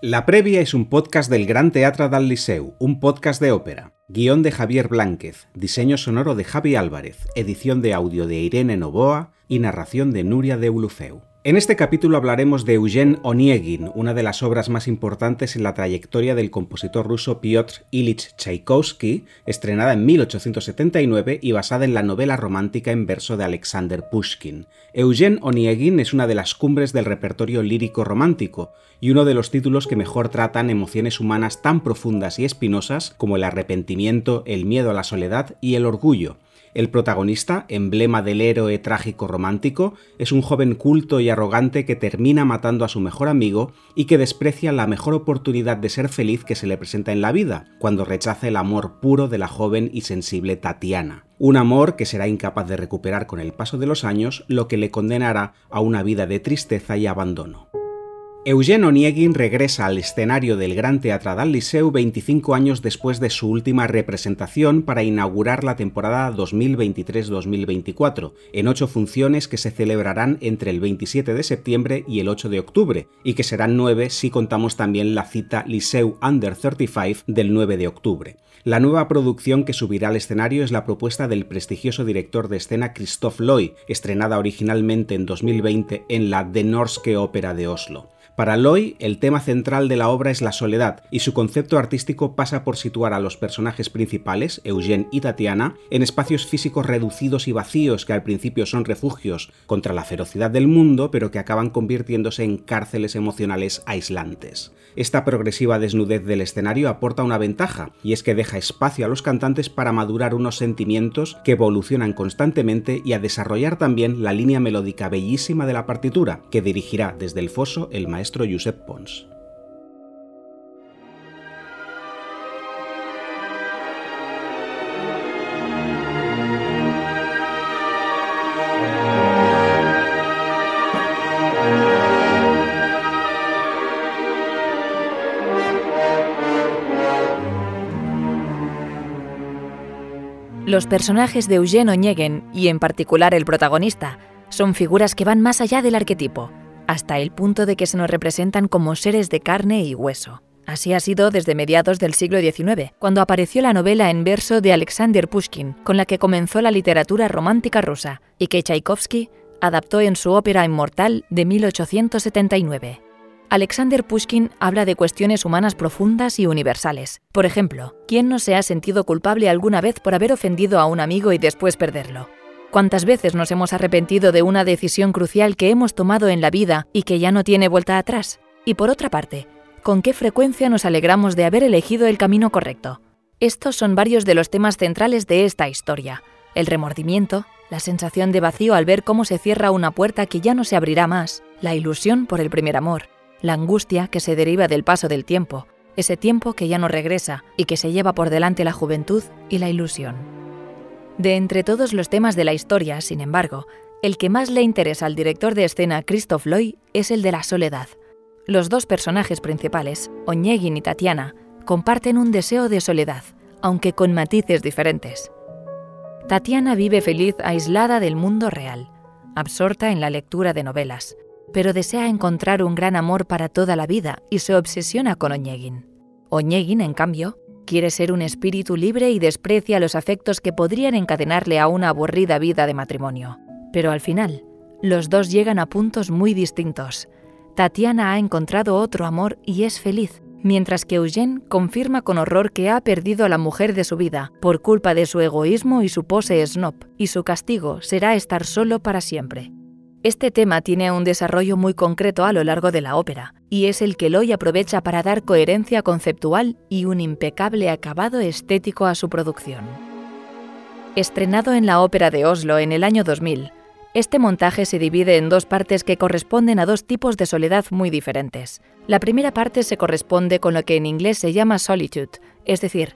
La Previa es un podcast del Gran Teatre del Liceu, un podcast de ópera. Guión de Javier Blánquez, diseño sonoro de Javi Álvarez, edición de audio de Irene Novoa y narración de Nuria de Ulufeu. En este capítulo hablaremos de Eugen Oniegin, una de las obras más importantes en la trayectoria del compositor ruso Piotr Ilich Tchaikovsky, estrenada en 1879 y basada en la novela romántica en verso de Alexander Pushkin. Eugen Oniegin es una de las cumbres del repertorio lírico romántico y uno de los títulos que mejor tratan emociones humanas tan profundas y espinosas como el arrepentimiento, el miedo a la soledad y el orgullo el protagonista, emblema del héroe trágico romántico, es un joven culto y arrogante que termina matando a su mejor amigo y que desprecia la mejor oportunidad de ser feliz que se le presenta en la vida, cuando rechaza el amor puro de la joven y sensible Tatiana. Un amor que será incapaz de recuperar con el paso de los años, lo que le condenará a una vida de tristeza y abandono. Eugen Oniegin regresa al escenario del Gran Teatre del Liceu 25 años después de su última representación para inaugurar la temporada 2023-2024, en ocho funciones que se celebrarán entre el 27 de septiembre y el 8 de octubre, y que serán nueve si contamos también la cita Liceu Under 35 del 9 de octubre. La nueva producción que subirá al escenario es la propuesta del prestigioso director de escena Christoph Loy, estrenada originalmente en 2020 en la The Norske Ópera de Oslo. Para Loy, el tema central de la obra es la soledad, y su concepto artístico pasa por situar a los personajes principales, Eugene y Tatiana, en espacios físicos reducidos y vacíos que al principio son refugios contra la ferocidad del mundo, pero que acaban convirtiéndose en cárceles emocionales aislantes. Esta progresiva desnudez del escenario aporta una ventaja, y es que deja espacio a los cantantes para madurar unos sentimientos que evolucionan constantemente y a desarrollar también la línea melódica bellísima de la partitura, que dirigirá desde el foso el maestro Pons. Los personajes de Eugen Oñeguen, y en particular el protagonista, son figuras que van más allá del arquetipo hasta el punto de que se nos representan como seres de carne y hueso. Así ha sido desde mediados del siglo XIX, cuando apareció la novela en verso de Alexander Pushkin, con la que comenzó la literatura romántica rusa, y que Tchaikovsky adaptó en su ópera inmortal de 1879. Alexander Pushkin habla de cuestiones humanas profundas y universales. Por ejemplo, ¿quién no se ha sentido culpable alguna vez por haber ofendido a un amigo y después perderlo? ¿Cuántas veces nos hemos arrepentido de una decisión crucial que hemos tomado en la vida y que ya no tiene vuelta atrás? Y por otra parte, ¿con qué frecuencia nos alegramos de haber elegido el camino correcto? Estos son varios de los temas centrales de esta historia. El remordimiento, la sensación de vacío al ver cómo se cierra una puerta que ya no se abrirá más, la ilusión por el primer amor, la angustia que se deriva del paso del tiempo, ese tiempo que ya no regresa y que se lleva por delante la juventud y la ilusión. De entre todos los temas de la historia, sin embargo, el que más le interesa al director de escena Christoph Loy es el de la soledad. Los dos personajes principales, Oñegin y Tatiana, comparten un deseo de soledad, aunque con matices diferentes. Tatiana vive feliz aislada del mundo real, absorta en la lectura de novelas, pero desea encontrar un gran amor para toda la vida y se obsesiona con Oñegin. Oñegin, en cambio, Quiere ser un espíritu libre y desprecia los afectos que podrían encadenarle a una aburrida vida de matrimonio. Pero al final, los dos llegan a puntos muy distintos. Tatiana ha encontrado otro amor y es feliz, mientras que Eugene confirma con horror que ha perdido a la mujer de su vida por culpa de su egoísmo y su pose snob, y su castigo será estar solo para siempre. Este tema tiene un desarrollo muy concreto a lo largo de la ópera, y es el que Loy aprovecha para dar coherencia conceptual y un impecable acabado estético a su producción. Estrenado en la Ópera de Oslo en el año 2000, este montaje se divide en dos partes que corresponden a dos tipos de soledad muy diferentes. La primera parte se corresponde con lo que en inglés se llama solitude, es decir,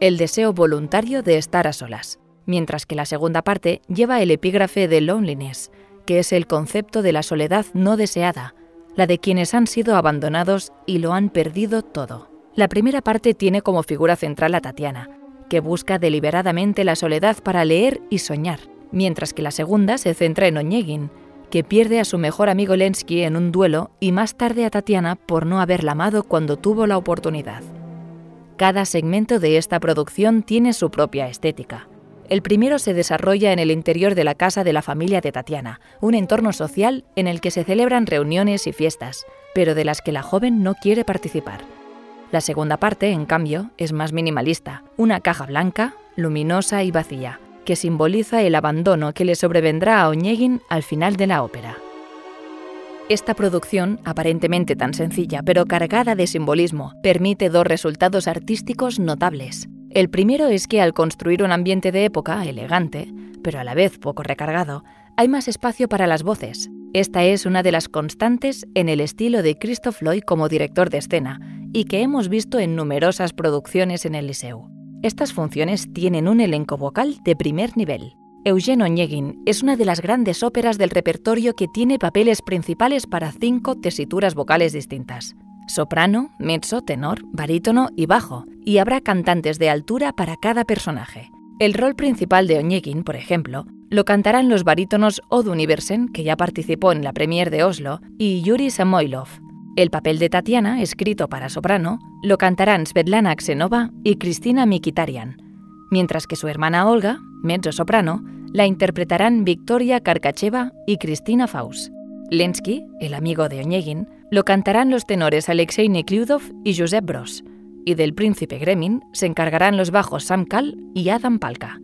el deseo voluntario de estar a solas, mientras que la segunda parte lleva el epígrafe de loneliness, que es el concepto de la soledad no deseada, la de quienes han sido abandonados y lo han perdido todo. La primera parte tiene como figura central a Tatiana, que busca deliberadamente la soledad para leer y soñar, mientras que la segunda se centra en Oñegin, que pierde a su mejor amigo Lensky en un duelo y más tarde a Tatiana por no haberla amado cuando tuvo la oportunidad. Cada segmento de esta producción tiene su propia estética. El primero se desarrolla en el interior de la casa de la familia de Tatiana, un entorno social en el que se celebran reuniones y fiestas, pero de las que la joven no quiere participar. La segunda parte, en cambio, es más minimalista, una caja blanca, luminosa y vacía, que simboliza el abandono que le sobrevendrá a Oñegin al final de la ópera. Esta producción, aparentemente tan sencilla pero cargada de simbolismo, permite dos resultados artísticos notables. El primero es que al construir un ambiente de época elegante, pero a la vez poco recargado, hay más espacio para las voces. Esta es una de las constantes en el estilo de Christoph Lloyd como director de escena y que hemos visto en numerosas producciones en el Liceu. Estas funciones tienen un elenco vocal de primer nivel. Eugene Onegin es una de las grandes óperas del repertorio que tiene papeles principales para cinco tesituras vocales distintas soprano, mezzo, tenor, barítono y bajo, y habrá cantantes de altura para cada personaje. El rol principal de Onegin, por ejemplo, lo cantarán los barítonos Odd Iversen, que ya participó en la premier de Oslo, y Yuri Samoilov. El papel de Tatiana, escrito para soprano, lo cantarán Svetlana Xenova y Cristina Mikitarian, mientras que su hermana Olga, mezzo-soprano, la interpretarán Victoria Karkacheva y Cristina Faust. Lensky, el amigo de Onegin, lo cantarán los tenores Alexei Nekliudov y Josep Bros, y del príncipe Gremin se encargarán los bajos Sam Kal y Adam Palka.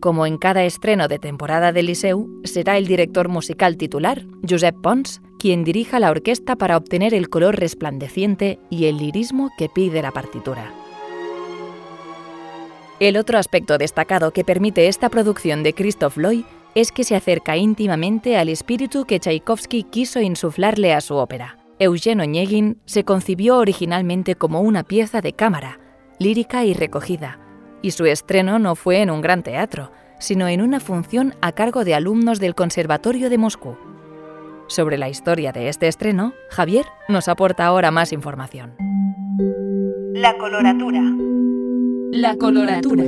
Como en cada estreno de temporada del Liceu, será el director musical titular, Josep Pons, quien dirija la orquesta para obtener el color resplandeciente y el lirismo que pide la partitura. El otro aspecto destacado que permite esta producción de Christoph Loy es que se acerca íntimamente al espíritu que Tchaikovsky quiso insuflarle a su ópera. Eugen Onegin se concibió originalmente como una pieza de cámara, lírica y recogida, y su estreno no fue en un gran teatro, sino en una función a cargo de alumnos del Conservatorio de Moscú. Sobre la historia de este estreno, Javier nos aporta ahora más información. La coloratura. La coloratura.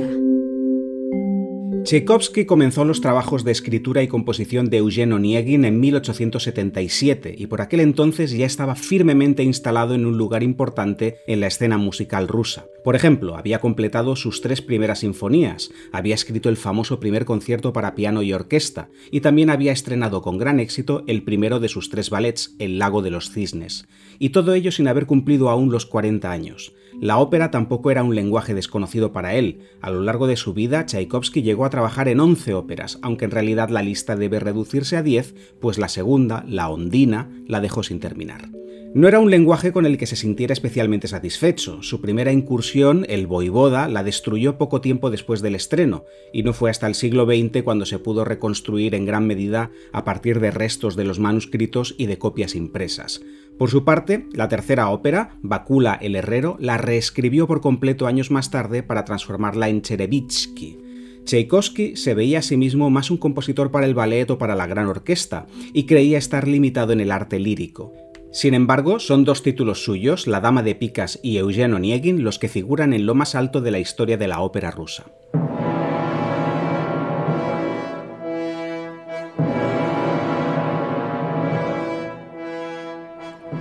Tchaikovsky comenzó los trabajos de escritura y composición de Eugen Onegin en 1877 y por aquel entonces ya estaba firmemente instalado en un lugar importante en la escena musical rusa. Por ejemplo, había completado sus tres primeras sinfonías, había escrito el famoso primer concierto para piano y orquesta y también había estrenado con gran éxito el primero de sus tres ballets, El lago de los cisnes, y todo ello sin haber cumplido aún los 40 años. La ópera tampoco era un lenguaje desconocido para él. A lo largo de su vida, Tchaikovsky llegó a trabajar en 11 óperas, aunque en realidad la lista debe reducirse a 10, pues la segunda, La Ondina, la dejó sin terminar. No era un lenguaje con el que se sintiera especialmente satisfecho. Su primera incursión, el Voivoda, la destruyó poco tiempo después del estreno, y no fue hasta el siglo XX cuando se pudo reconstruir en gran medida a partir de restos de los manuscritos y de copias impresas. Por su parte, la tercera ópera, Bakula el Herrero, la reescribió por completo años más tarde para transformarla en Cherevitsky. Tchaikovsky se veía a sí mismo más un compositor para el ballet o para la gran orquesta, y creía estar limitado en el arte lírico. Sin embargo, son dos títulos suyos, La Dama de Picas y Eugen Onegin, los que figuran en lo más alto de la historia de la ópera rusa.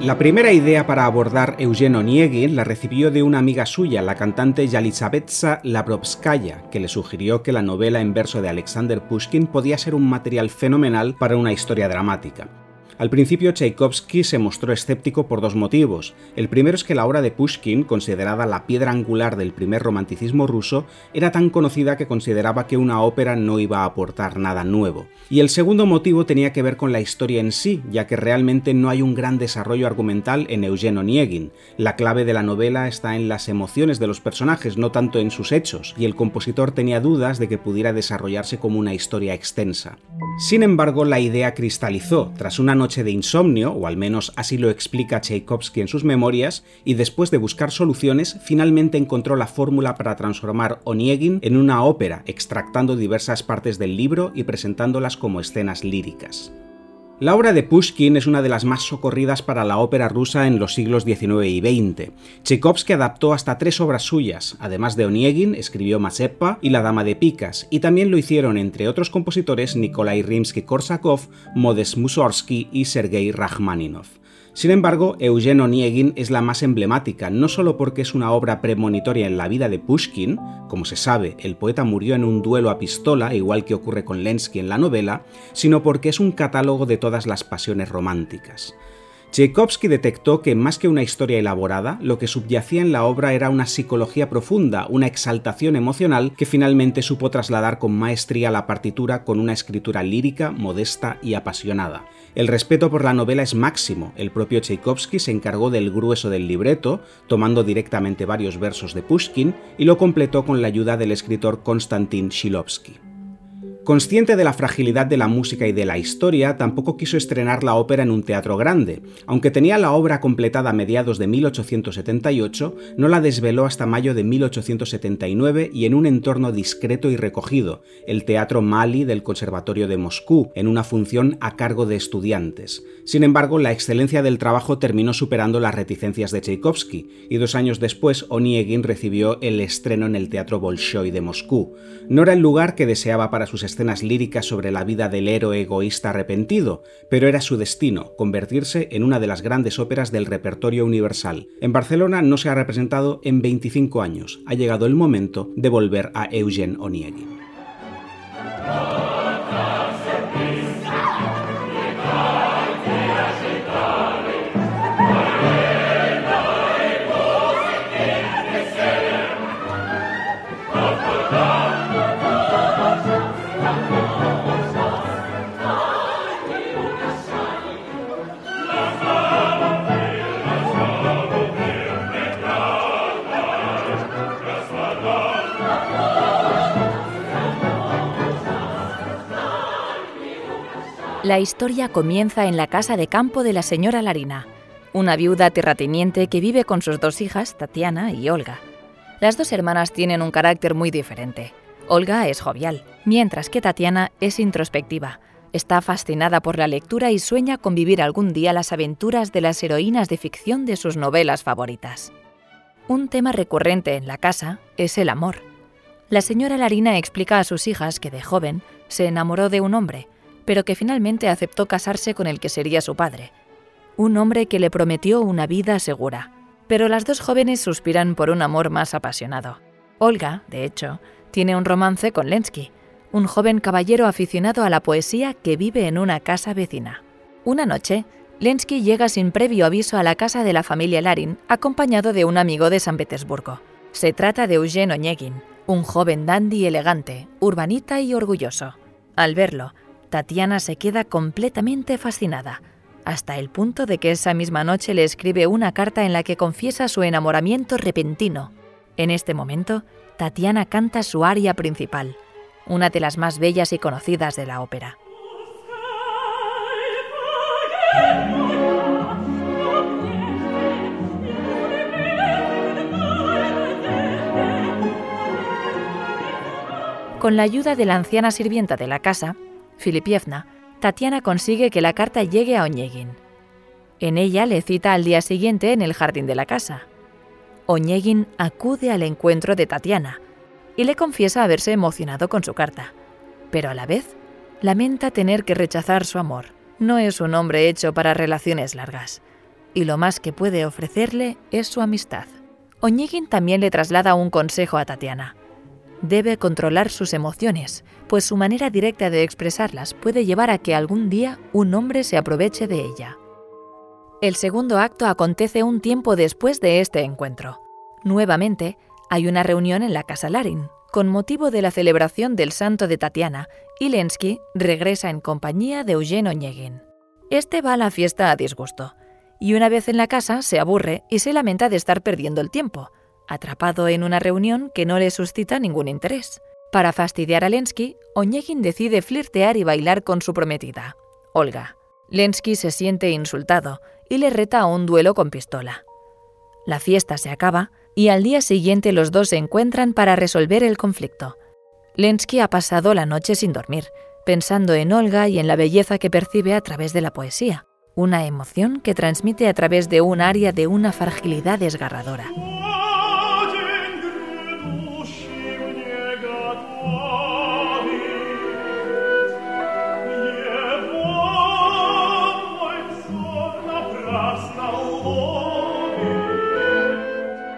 La primera idea para abordar Eugen Onegin la recibió de una amiga suya, la cantante Yalizavetsa Labrovskaya, que le sugirió que la novela en verso de Alexander Pushkin podía ser un material fenomenal para una historia dramática. Al principio Tchaikovsky se mostró escéptico por dos motivos. El primero es que la obra de Pushkin, considerada la piedra angular del primer romanticismo ruso, era tan conocida que consideraba que una ópera no iba a aportar nada nuevo. Y el segundo motivo tenía que ver con la historia en sí, ya que realmente no hay un gran desarrollo argumental en Eugen Onegin. La clave de la novela está en las emociones de los personajes, no tanto en sus hechos, y el compositor tenía dudas de que pudiera desarrollarse como una historia extensa. Sin embargo, la idea cristalizó tras una noche de insomnio, o al menos así lo explica Tchaikovsky en sus memorias, y después de buscar soluciones, finalmente encontró la fórmula para transformar Oniegin en una ópera, extractando diversas partes del libro y presentándolas como escenas líricas. La obra de Pushkin es una de las más socorridas para la ópera rusa en los siglos XIX y XX. Tchaikovsky adaptó hasta tres obras suyas, además de Oniegin, escribió Mazeppa y La Dama de Picas, y también lo hicieron, entre otros compositores, Nikolai Rimsky-Korsakov, Modest Mussorgsky y Sergei Rachmaninov. Sin embargo, Eugen Oniegin es la más emblemática, no solo porque es una obra premonitoria en la vida de Pushkin, como se sabe, el poeta murió en un duelo a pistola, igual que ocurre con Lensky en la novela, sino porque es un catálogo de todas las pasiones románticas. Tchaikovsky detectó que más que una historia elaborada, lo que subyacía en la obra era una psicología profunda, una exaltación emocional que finalmente supo trasladar con maestría la partitura con una escritura lírica, modesta y apasionada. El respeto por la novela es máximo, el propio Tchaikovsky se encargó del grueso del libreto, tomando directamente varios versos de Pushkin, y lo completó con la ayuda del escritor Konstantin Shilovsky. Consciente de la fragilidad de la música y de la historia, tampoco quiso estrenar la ópera en un teatro grande. Aunque tenía la obra completada a mediados de 1878, no la desveló hasta mayo de 1879 y en un entorno discreto y recogido, el Teatro Mali del Conservatorio de Moscú, en una función a cargo de estudiantes. Sin embargo, la excelencia del trabajo terminó superando las reticencias de Tchaikovsky, y dos años después Oniegin recibió el estreno en el Teatro Bolshoi de Moscú. No era el lugar que deseaba para sus escenas líricas sobre la vida del héroe egoísta arrepentido, pero era su destino, convertirse en una de las grandes óperas del repertorio universal. En Barcelona no se ha representado en 25 años. Ha llegado el momento de volver a Eugen Oniegin. La historia comienza en la casa de campo de la señora Larina, una viuda terrateniente que vive con sus dos hijas, Tatiana y Olga. Las dos hermanas tienen un carácter muy diferente. Olga es jovial, mientras que Tatiana es introspectiva. Está fascinada por la lectura y sueña con vivir algún día las aventuras de las heroínas de ficción de sus novelas favoritas. Un tema recurrente en la casa es el amor. La señora Larina explica a sus hijas que de joven se enamoró de un hombre, pero que finalmente aceptó casarse con el que sería su padre, un hombre que le prometió una vida segura. Pero las dos jóvenes suspiran por un amor más apasionado. Olga, de hecho, tiene un romance con Lensky, un joven caballero aficionado a la poesía que vive en una casa vecina. Una noche, Lensky llega sin previo aviso a la casa de la familia Larin, acompañado de un amigo de San Petersburgo. Se trata de Eugen Onyegin, un joven dandy elegante, urbanita y orgulloso. Al verlo, Tatiana se queda completamente fascinada, hasta el punto de que esa misma noche le escribe una carta en la que confiesa su enamoramiento repentino. En este momento, Tatiana canta su aria principal, una de las más bellas y conocidas de la ópera. Con la ayuda de la anciana sirvienta de la casa, Filipievna, Tatiana consigue que la carta llegue a Oñegin. En ella le cita al día siguiente en el jardín de la casa. Oñegin acude al encuentro de Tatiana y le confiesa haberse emocionado con su carta, pero a la vez lamenta tener que rechazar su amor. No es un hombre hecho para relaciones largas, y lo más que puede ofrecerle es su amistad. Oñegin también le traslada un consejo a Tatiana debe controlar sus emociones, pues su manera directa de expresarlas puede llevar a que algún día un hombre se aproveche de ella. El segundo acto acontece un tiempo después de este encuentro. Nuevamente, hay una reunión en la casa Larin, con motivo de la celebración del santo de Tatiana, y Lensky regresa en compañía de Eugen Onyegin. Este va a la fiesta a disgusto, y una vez en la casa se aburre y se lamenta de estar perdiendo el tiempo, atrapado en una reunión que no le suscita ningún interés. Para fastidiar a Lensky, Onyegin decide flirtear y bailar con su prometida, Olga. Lensky se siente insultado y le reta a un duelo con pistola. La fiesta se acaba y al día siguiente los dos se encuentran para resolver el conflicto. Lensky ha pasado la noche sin dormir, pensando en Olga y en la belleza que percibe a través de la poesía, una emoción que transmite a través de un área de una fragilidad desgarradora.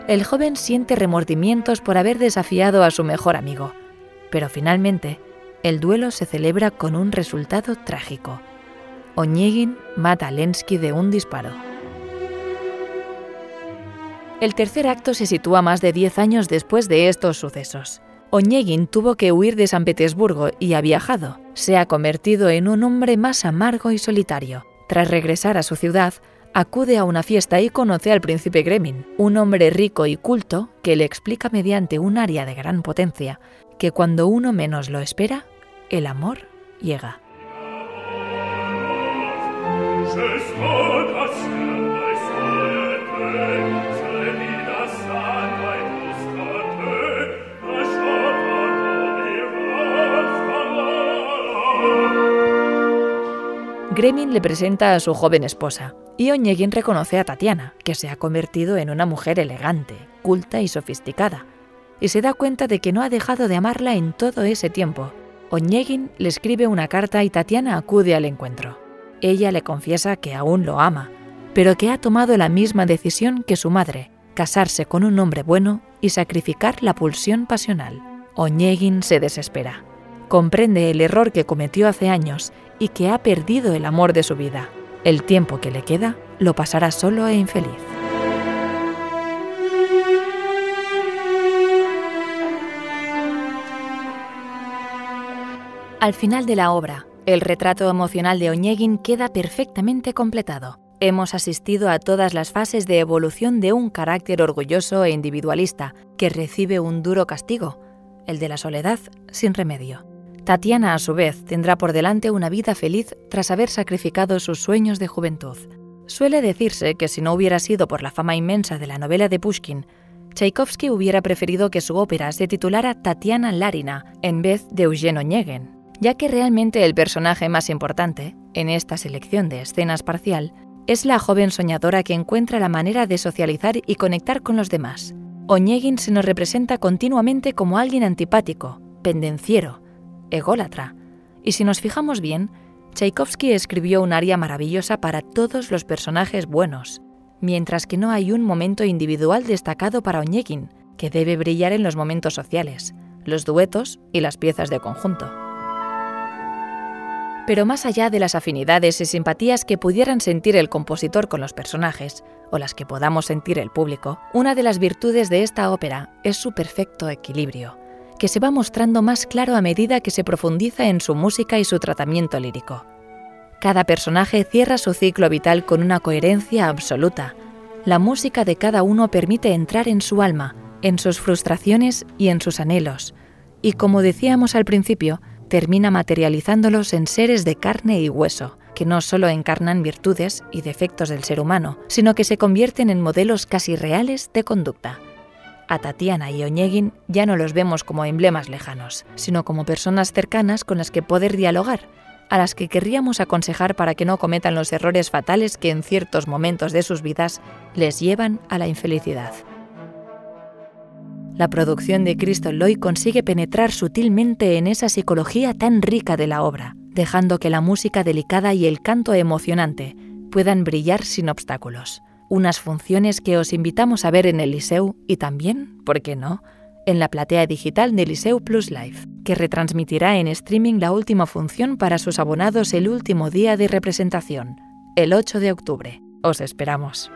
El joven siente remordimientos por haber desafiado a su mejor amigo, pero finalmente el duelo se celebra con un resultado trágico. Oñegin mata a Lensky de un disparo. El tercer acto se sitúa más de 10 años después de estos sucesos. Oñegin tuvo que huir de San Petersburgo y ha viajado. Se ha convertido en un hombre más amargo y solitario. Tras regresar a su ciudad, acude a una fiesta y conoce al príncipe Gremin, un hombre rico y culto que le explica mediante un área de gran potencia que cuando uno menos lo espera, el amor llega. Gremin le presenta a su joven esposa, y Oñegin reconoce a Tatiana, que se ha convertido en una mujer elegante, culta y sofisticada, y se da cuenta de que no ha dejado de amarla en todo ese tiempo. Oñegin le escribe una carta y Tatiana acude al encuentro. Ella le confiesa que aún lo ama, pero que ha tomado la misma decisión que su madre, casarse con un hombre bueno y sacrificar la pulsión pasional. Oñegin se desespera comprende el error que cometió hace años y que ha perdido el amor de su vida. El tiempo que le queda lo pasará solo e infeliz. Al final de la obra, el retrato emocional de Oñegin queda perfectamente completado. Hemos asistido a todas las fases de evolución de un carácter orgulloso e individualista que recibe un duro castigo, el de la soledad sin remedio. Tatiana, a su vez, tendrá por delante una vida feliz tras haber sacrificado sus sueños de juventud. Suele decirse que si no hubiera sido por la fama inmensa de la novela de Pushkin, Tchaikovsky hubiera preferido que su ópera se titulara Tatiana Larina en vez de Eugen Onegin, ya que realmente el personaje más importante, en esta selección de escenas parcial, es la joven soñadora que encuentra la manera de socializar y conectar con los demás. Onegin se nos representa continuamente como alguien antipático, pendenciero, ególatra. Y si nos fijamos bien, Tchaikovsky escribió un aria maravillosa para todos los personajes buenos, mientras que no hay un momento individual destacado para Oñekin, que debe brillar en los momentos sociales, los duetos y las piezas de conjunto. Pero más allá de las afinidades y simpatías que pudieran sentir el compositor con los personajes, o las que podamos sentir el público, una de las virtudes de esta ópera es su perfecto equilibrio, que se va mostrando más claro a medida que se profundiza en su música y su tratamiento lírico. Cada personaje cierra su ciclo vital con una coherencia absoluta. La música de cada uno permite entrar en su alma, en sus frustraciones y en sus anhelos, y como decíamos al principio, termina materializándolos en seres de carne y hueso, que no solo encarnan virtudes y defectos del ser humano, sino que se convierten en modelos casi reales de conducta. A Tatiana y Oñegin ya no los vemos como emblemas lejanos, sino como personas cercanas con las que poder dialogar, a las que querríamos aconsejar para que no cometan los errores fatales que en ciertos momentos de sus vidas les llevan a la infelicidad. La producción de Cristo Loy consigue penetrar sutilmente en esa psicología tan rica de la obra, dejando que la música delicada y el canto emocionante puedan brillar sin obstáculos unas funciones que os invitamos a ver en el Liceu y también, ¿por qué no?, en la platea digital de Liceu Plus Live, que retransmitirá en streaming la última función para sus abonados el último día de representación, el 8 de octubre. Os esperamos.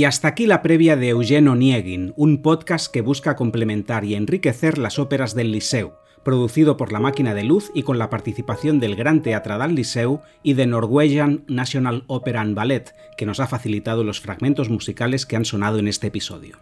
Y hasta aquí la previa de Eugene Onegin, un podcast que busca complementar y enriquecer las óperas del Liceu, producido por La Máquina de Luz y con la participación del Gran Teatre del Liceu y de Norwegian National Opera and Ballet, que nos ha facilitado los fragmentos musicales que han sonado en este episodio.